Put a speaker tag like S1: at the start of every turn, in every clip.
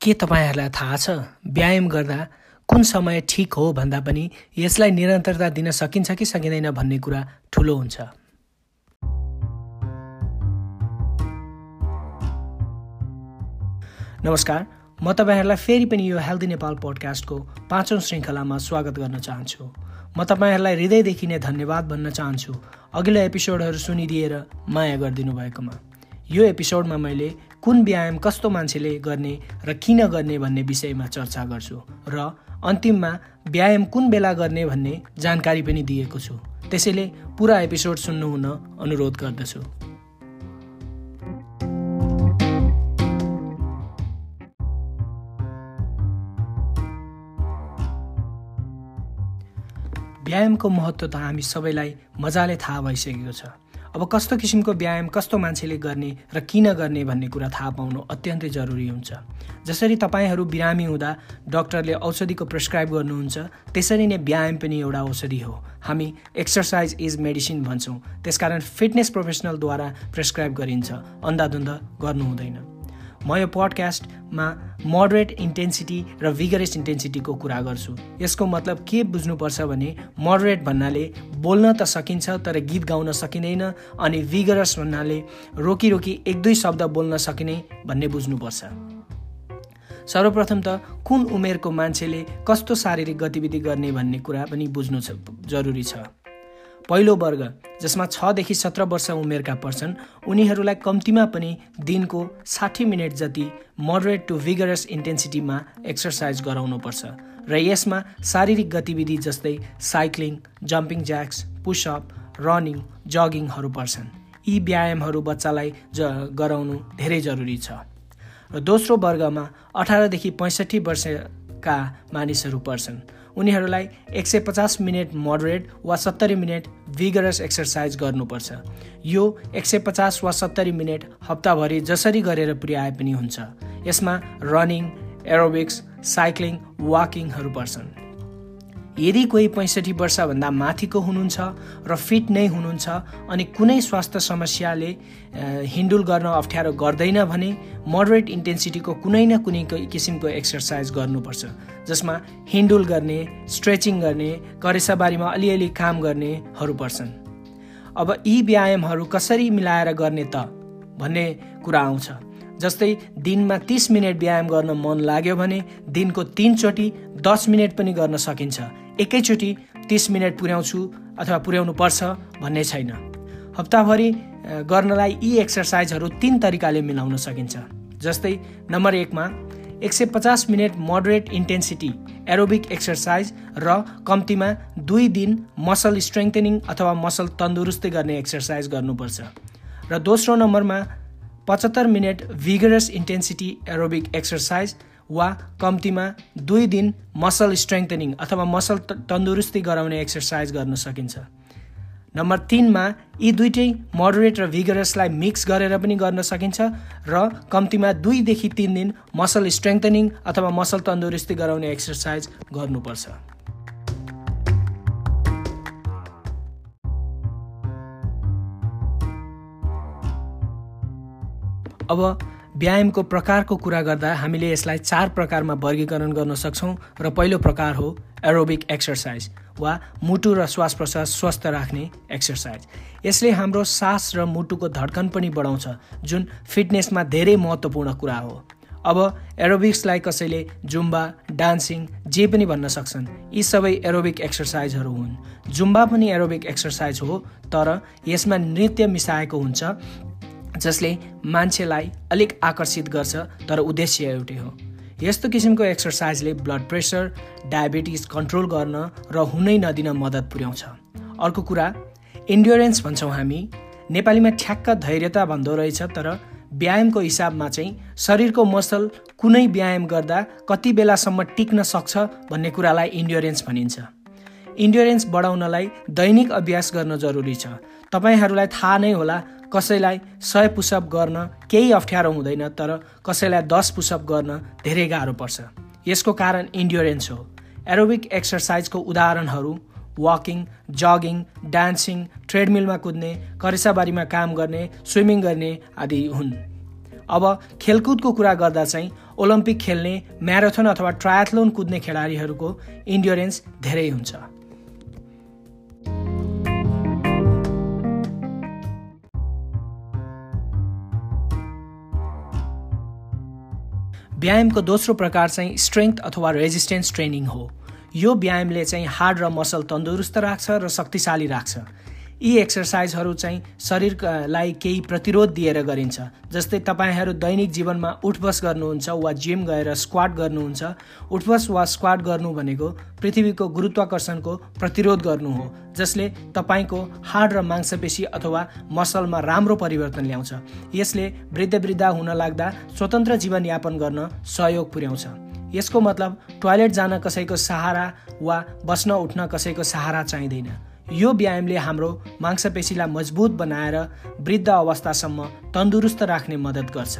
S1: के तपाईँहरूलाई थाहा छ? व्यायाम गर्दा कुन समय ठिक हो भन्दा पनि यसलाई निरन्तरता दिन सकिन्छ कि सकिँदैन भन्ने कुरा ठुलो हुन्छ। नमस्कार म तपाईँहरूलाई फेरि पनि यो हेल्दी नेपाल पोडकास्टको पाँचौँ श्रृङ्खलामा स्वागत गर्न चाहन्छु। म तपाईँहरूलाई हृदयदेखि नै धन्यवाद भन्न चाहन्छु। अघिल्लो एपिसोडहरू सुनिदिएर माया गरिदिनु भएकोमा यो एपिसोडमा मैले कुन व्यायाम कस्तो मान्छेले गर्ने र किन गर्ने भन्ने विषयमा चर्चा गर्छु र अन्तिममा व्यायाम कुन बेला गर्ने भन्ने जानकारी पनि दिएको छु। त्यसैले पुरा एपिसोड सुन्नुहुन अनुरोध गर्दछु। व्यायामको महत्त्व त हामी सबैलाई मजाले थाहा भइसकेको छ। अब कस्तो किसिमको व्यायाम कस्तो मान्छेले गर्ने र किन गर्ने भन्ने कुरा थाहा पाउनु अत्यन्तै जरुरी हुन्छ। जसरी तपाईँहरू बिरामी हुँदा डक्टरले औषधिको प्रिस्क्राइब गर्नुहुन्छ त्यसरी नै व्यायाम पनि एउटा औषधि हो। हामी एक्सर्साइज इज मेडिसिन भन्छौँ। त्यसकारण फिटनेस प्रोफेसनलद्वारा प्रिस्क्राइब गरिन्छ। अन्धाधुन्ध गर्नु हुँदैन। म यो पडकास्टमा मोडरेट इन्टेन्सिटी र भिगरस इन्टेन्सिटीको कुरा गर्छु। यसको मतलब के बुझ्नुपर्छ भने मोडरेट भन्नाले बोल्न त सकिन्छ तर गीत गाउन सकिँदैन अनि भिगरस भन्नाले रोकी रोकी एक दुई शब्द बोल्न सकिने भन्ने बुझ्नुपर्छ। सर्वप्रथम त कुन उमेरको मान्छेले कस्तो शारीरिक गतिविधि गर्ने भन्ने कुरा पनि बुझ्नु जरुरी छ। पहिलो वर्ग जसमा छदेखि सत्र वर्ष उमेरका पर्छन् उनीहरूलाई कम्तीमा पनि दिनको साठी मिनट जति मोडरेट टु भिगरस इन्टेन्सिटीमा एक्सर्साइज गराउनुपर्छ र यसमा शारीरिक गतिविधि जस्तै cycling jumping jacks pushups running जगिङहरू पर्छन्। यी व्यायामहरू बच्चालाई ज गराउनु धेरै जरुरी छ। र दोस्रो वर्गमा अठारदेखि पैँसठी वर्षका मानिसहरू पर्छन्। उनीहरूलाई एक सय पचास मिनट मोडरेट वा सत्तरी मिनट भिगरस एक्सर्साइज गर्नुपर्छ। यो एक सय पचास वा सत्तरी मिनट हप्ताभरि जसरी गरेर पुर्याए पनि हुन्छ। यसमा रनिङ एरोबिक्स साइक्लिङ वाकिङहरू पर्छन्। यदि कोही पैँसठी वर्षभन्दा माथिको हुनुहुन्छ र फिट नै हुनुहुन्छ अनि कुनै स्वास्थ्य समस्याले हिन्डुल गर्न अप्ठ्यारो गर्दैन भने मोडरेट इन्टेन्सिटीको कुनै न कुनै किसिमको एक्सर्साइज गर्नुपर्छ। जसमा हिन्डुल गर्ने स्ट्रेचिङ गर्ने करेसाबारीमा अलिअलि काम गर्नेहरू पर्छन्। अब यी व्यायामहरू कसरी मिलाएर गर्ने त भन्ने कुरा आउँछ। जस्तै दिनमा तिस मिनट व्यायाम गर्न मन लाग्यो भने दिनको तिनचोटि दस मिनट पनि गर्न सकिन्छ। एकैचोटि तिस मिनट पुर्याउँछु अथवा पुर्याउनु पर्छ भन्ने छैन। हप्ताभरि गर्नलाई यी एक्सर्साइजहरू तिन तरिकाले मिलाउन सकिन्छ। जस्तै नम्बर एकमा एक सय पचास minute moderate intensity aerobic exercise र कम्तीमा दुई दिन मसल स्ट्रेङ्थनिङ अथवा मसल तन्दुरुस्ती गर्ने एक्सर्साइज गर्नुपर्छ। र दोस्रो नम्बरमा पचहत्तर minute vigorous intensity aerobic exercise वा कम्तीमा दुई दिन मसल स्ट्रेङ्थनिङ अथवा मसल तन्दुरुस्ती गराउने एक्सर्साइज गर्न सकिन्छ। नम्बर तिनमा यी दुइटै मोडरेट र भिगरसलाई मिक्स गरेर पनि गर्न सकिन्छ र कम्तीमा दुईदेखि तिन दिन मसल स्ट्रेङ्थनिङ अथवा मसल तन्दुरुस्ती गराउने एक्सर्साइज गर्नुपर्छ। अब व्यायामको प्रकारको कुरा गर्दा हामीले यसलाई चार प्रकारमा वर्गीकरण गर्न सक्छौँ र पहिलो प्रकार हो एरोबिक एक्सर्साइज वा मुटु र श्वास प्रश्वास स्वस्थ राख्ने एक्सर्साइज यसले हाम्रो सास र मुटुको धड्कन पनि बढाउँछ जुन फिटनेसमा धेरै महत्त्वपूर्ण कुरा हो। अब एरोबिक्सलाई कसैले जुम्बा डान्सिङ जे पनि भन्न सक्छन् यी सबै एरोबिक एक्सर्साइजहरू हुन्। जुम्बा पनि एरोबिक एक्सर्साइज हो तर यसमा नृत्य मिसाएको हुन्छ जसले मान्छेलाई अलिक आकर्षित गर्छ तर उद्देश्य एउटै हो। यस्तो किसिमको एक्सर्साइजले ब्लड प्रेसर डायबिटिज कन्ट्रोल गर्न र हुनै नदिन मद्दत पुर्याउँछ। अर्को कुरा इन्ड्योरेन्स भन्छौँ हामी। नेपालीमा ठ्याक्क धैर्यता भन्दो रहेछ तर व्यायामको हिसाबमा चाहिँ शरीरको मसल कुनै व्यायाम गर्दा कति बेलासम्म टिक्न सक्छ भन्ने कुरालाई इन्ड्योरेन्स भनिन्छ। इन्ड्योरेन्स बढाउनलाई दैनिक अभ्यास गर्न जरुरी छ। तपाईँहरूलाई थाहा नै होला कसैलाई सय पुसअप गर्न केही अप्ठ्यारो हुँदैन तर कसैलाई दस पुसअप गर्न धेरै गाह्रो पर्छ। यसको कारण इन्ड्योरेन्स हो। एरोबिक एक्सर्साइजको उदाहरणहरू वाकिङ जगिङ डान्सिङ ट्रेडमिलमा कुद्ने करेसाबारीमा काम गर्ने स्विमिङ गर्ने आदि हुन्। अब खेलकुदको कुरा गर्दा चाहिँ ओलम्पिक खेल्ने म्याराथन अथवा ट्रायथलोन कुद्ने खेलाडीहरूको इन्ड्योरेन्स धेरै हुन्छ। व्यायामको दोस्रो प्रकार चाहिँ स्ट्रेङ्थ अथवा रेजिस्टेन्स ट्रेनिङ हो। यो व्यायामले चाहिँ हाड र मसल तन्दुरुस्त राख्छ र शक्तिशाली राख्छ। यी एक्सर्साइजहरू चाहिँ शरीरलाई केही प्रतिरोध दिएर गरिन्छ। जस्तै तपाईँहरू दैनिक जीवनमा उठबस गर्नुहुन्छ वा जिम गएर स्क्वाड गर्नुहुन्छ उठबस वा स्क्वाड गर्नु भनेको पृथ्वीको गुरुत्वाकर्षणको प्रतिरोध गर्नु हो जसले तपाईँको हाड र मांसपेशी अथवा मसलमा राम्रो परिवर्तन ल्याउँछ। यसले वृद्ध वृद्ध हुन लाग्दा स्वतन्त्र जीवनयापन गर्न सहयोग पुर्याउँछ। यसको मतलब टोयलेट जान कसैको सहारा वा बस्न उठ्न कसैको सहारा चाहिँदैन। यो व्यायामले हाम्रो मांसपेशीलाई मजबुत बनाएर वृद्ध अवस्थासम्म तन्दुरुस्त राख्ने मद्दत गर्छ।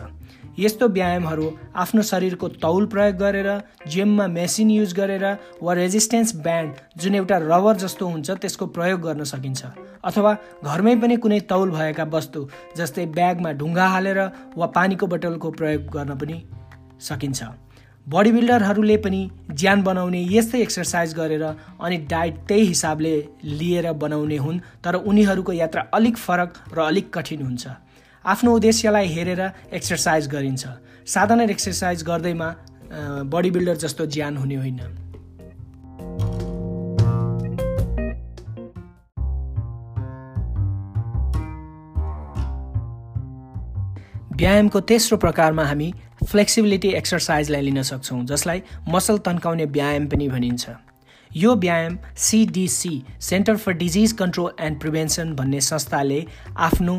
S1: यस्तो व्यायामहरू आफ्नो शरीरको तौल प्रयोग गरेर जिममा मेसिन युज गरेर वा रेजिस्टेन्स ब्यान्ड जुन एउटा रबर जस्तो हुन्छ त्यसको प्रयोग गर्न सकिन्छ। अथवा घरमै पनि कुनै तौल भएका वस्तु जस्तै ब्यागमा ढुङ्गा हालेर वा पानीको बोतलको प्रयोग गर्न पनि सकिन्छ। बडी बिल्डरहरूले पनि ज्यान बनाउने यस्तै एक्सर्साइज गरेर अनि डाइट त्यही हिसाबले लिएर बनाउने हुन् तर उनीहरूको यात्रा अलिक फरक र अलिक कठिन हुन्छ। आफ्नो उद्देश्यलाई हेरेर एक्सर्साइज गरिन्छ। साधारण एक्सर्साइज गर्दैमा बडी बिल्डर जस्तो ज्यान हुने होइन। व्यायामको तेस्रो प्रकारमा हामी फ्लेक्सिबिलिटी एक्सर्साइजलाई लिन सक्छौँ जसलाई मसल तन्काउने व्यायाम पनि भनिन्छ। यो व्यायाम CDC centre for disease control and prevention भन्ने संस्थाले आफ्नो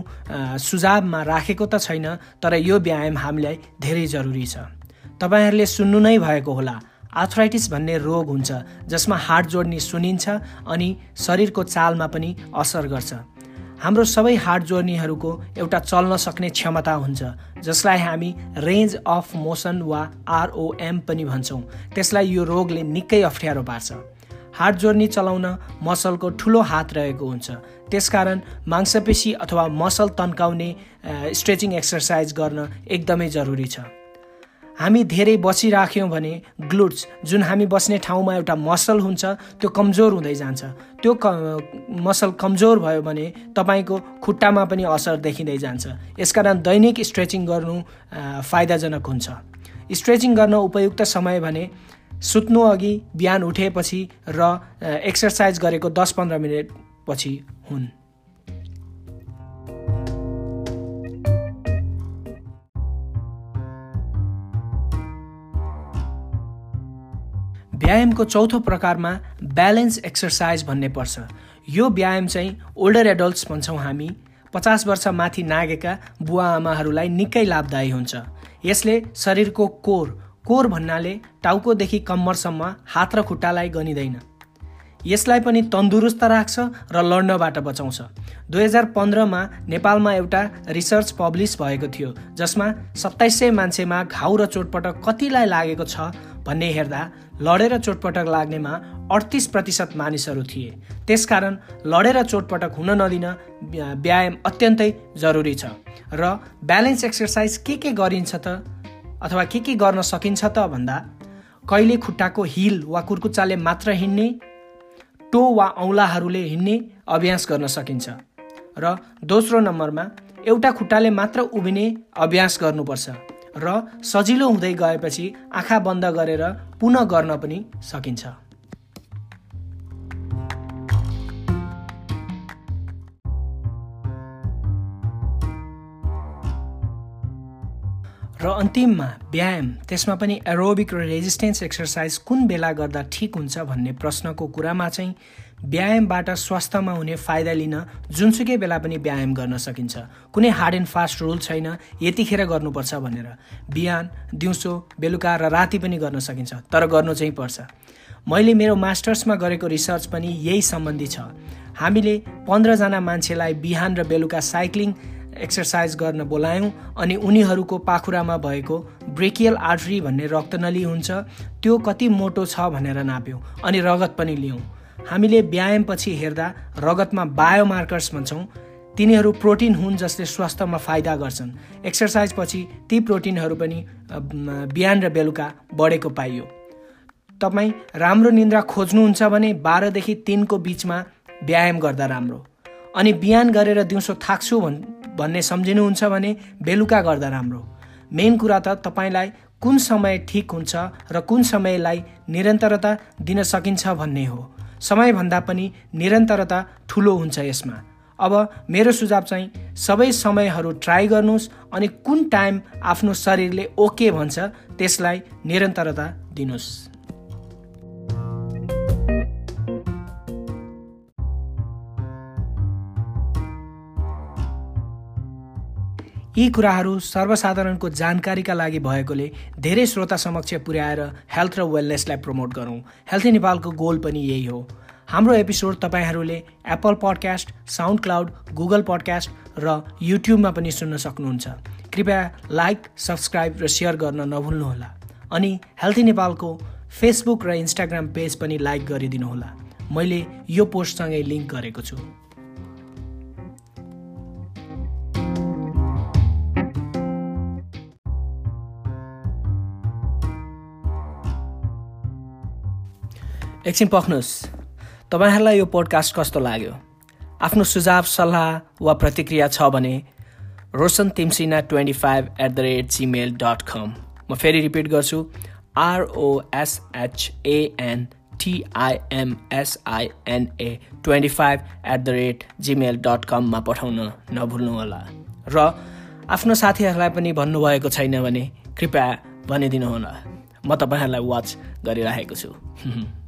S1: सुझावमा राखेको त छैन तर यो व्यायाम हामीलाई धेरै जरुरी छ। तपाईँहरूले सुन्नु नै भएको होला आर्थराइटिस भन्ने रोग हुन्छ जसमा हाड जोड्ने सुनिन्छ अनि शरीरको चालमा पनि असर गर्छ। हाम्रो सबै हाड जोर्नीहरूको एउटा चल्न सक्ने क्षमता हुन्छ जसलाई हामी रेन्ज अफ मोसन वा आरओएम पनि भन्छौँ। त्यसलाई यो रोगले निकै अप्ठ्यारो पार्छ। हाड जोर्नी चलाउन मसलको ठुलो हात रहेको हुन्छ। त्यसकारण मांसपेशी अथवा मसल तन्काउने स्ट्रेचिङ एक्सर्साइज गर्न एकदमै जरुरी छ। हामी धेरै बसिराख्यौँ भने ग्लुट्स जुन हामी बस्ने ठाउँमा एउटा मसल हुन्छ त्यो कमजोर हुँदै जान्छ। त्यो क मसल कमजोर भयो भने तपाईँको खुट्टामा पनि असर देखिँदै जान्छ। यसकारण दैनिक स्ट्रेचिङ गर्नु फाइदाजनक हुन्छ। स्ट्रेचिङ गर्न उपयुक्त समय भने सुत्नु अघि बिहान उठेपछि र एक्सर्साइज गरेको दस पन्ध्र मिनटपछि हुन्। व्यायामको चौथो प्रकारमा ब्यालेन्स एक्सर्साइज भन्ने पर्छ। यो व्यायाम चाहिँ ओल्डर एडल्ट्स भन्छौँ हामी। पचास वर्ष माथि नागेका बुवा आमाहरूलाई निकै लाभदायी हुन्छ। यसले शरीरको कोर कोर भन्नाले टाउकोदेखि कम्मरसम्म हात र खुट्टालाई गनिँदैन। यसलाई पनि तन्दुरुस्त राख्छ र लड्नबाट बचाउँछ। दुई हजार पन्ध्रमा नेपालमा एउटा रिसर्च पब्लिस भएको थियो जसमा सत्ताइस सय मान्छेमा घाउ र चोटपटक कतिलाई लागेको छ भन्ने हेर्दा लडेर चोटपटक लाग्नेमा अडतिस प्रतिशत मानिसहरू थिए। त्यसकारण लडेर चोटपटक हुन नदिन व्यायाम अत्यन्तै जरुरी छ। र ब्यालेन्स एक्सर्साइज के के गरिन्छ त अथवा के के गर्न सकिन्छ त भन्दा कहिले खुट्टाको हिल वा कुर्कुच्चाले मात्र हिँड्ने टो वा औँलाहरूले हिँड्ने अभ्यास गर्न सकिन्छ। र दोस्रो नम्बरमा एउटा खुट्टाले मात्र उभिने अभ्यास गर्नुपर्छ। र सजिलो हुँदै गएपछि आँखा बन्द गरेर पुनः गर्न पनि सकिन्छ। र अन्तिममा व्यायाम त्यसमा पनि एरोबिक र रेजिस्टेन्स एक्सर्साइज कुन बेला गर्दा ठिक हुन्छ भन्ने प्रश्नको कुरामा चाहिँ व्यायामबाट स्वास्थ्यमा हुने फाइदा लिन जुनसुकै बेला पनि व्यायाम गर्न सकिन्छ। कुनै हार्ड एन्ड फास्ट रुल छैन यतिखेर गर्नुपर्छ भनेर। बिहान दिउँसो बेलुका र राति पनि गर्न सकिन्छ तर गर्नु चाहिँ पर्छ। मैले मेरो मास्टर्समा गरेको रिसर्च पनि यही सम्बन्धी छ। हामीले पन्ध्रजना मान्छेलाई बिहान र बेलुका साइक्लिङ एक्सर्साइज गर्न बोलायौँ अनि उनीहरूको पाखुरामा भएको ब्रेकियल आर्टरी भन्ने रक्तनली हुन्छ त्यो कति मोटो छ भनेर नाप्यौँ अनि रगत पनि लियौँ। हामीले व्यायामपछि हेर्दा रगतमा बायोमार्कर्स भन्छौँ। तिनीहरू प्रोटिन हुन् जसले स्वास्थ्यमा फाइदा गर्छन्। एक्सर्साइज पछि ती प्रोटिनहरू पनि बिहान र बेलुका बढेको पाइयो। तपाईँ राम्रो निन्द्रा खोज्नुहुन्छ भने बाह्रदेखि तिनको बिचमा व्यायाम गर्दा राम्रो। अनि बिहान गरेर दिउँसो थाक्छु भन् भन्ने सम्झिनुहुन्छ भने बेलुका गर्दा राम्रो। मेन कुरा त तपाईँलाई कुन समय ठिक हुन्छ र कुन समयलाई निरन्तरता दिन सकिन्छ भन्ने हो। समयभन्दा पनि निरन्तरता ठुलो हुन्छ यसमा। अब मेरो सुझाव चाहिँ सबै समयहरू ट्राई गर्नुहोस् अनि कुन टाइम आफ्नो शरीरले ओके भन्छ त्यसलाई निरन्तरता दिनुहोस्। यी कुराहरू सर्वसाधारणको जानकारीका लागि भएकोले धेरै श्रोता समक्ष पुर्याएर हेल्थ र वेलनेसलाई प्रमोट गरौँ। हेल्थी नेपालको गोल पनि यही हो। हाम्रो एपिसोड तपाईँहरूले Apple podcast sound cloud Google podcast र युट्युबमा पनि सुन्न सक्नुहुन्छ। कृपया लाइक सब्सक्राइब र सेयर गर्न नभुल्नुहोला। अनि हेल्थी नेपालको फेसबुक र इन्स्टाग्राम पेज पनि लाइक गरिदिनुहोला। मैले यो पोस्टसँगै लिङ्क गरेको छु। एकछिन पख्नुहोस्। तपाईँहरूलाई यो पोडकास्ट कस्तो लाग्यो? आफ्नो सुझाव सल्लाह वा प्रतिक्रिया छ भने Roshan Timsina twenty five at the rate Gmail dot कम म फेरि रिपिट गर्छु आरओएसएचएएन टिआइएमएसआइएनए twenty five at the rate Gmail dot कममा पठाउन नभुल्नुहोला। र आफ्नो साथीहरूलाई पनि भन्नुभएको छैन भने कृपया भनिदिनुहोला। म तपाईँहरूलाई वाच गरिरहेको छु।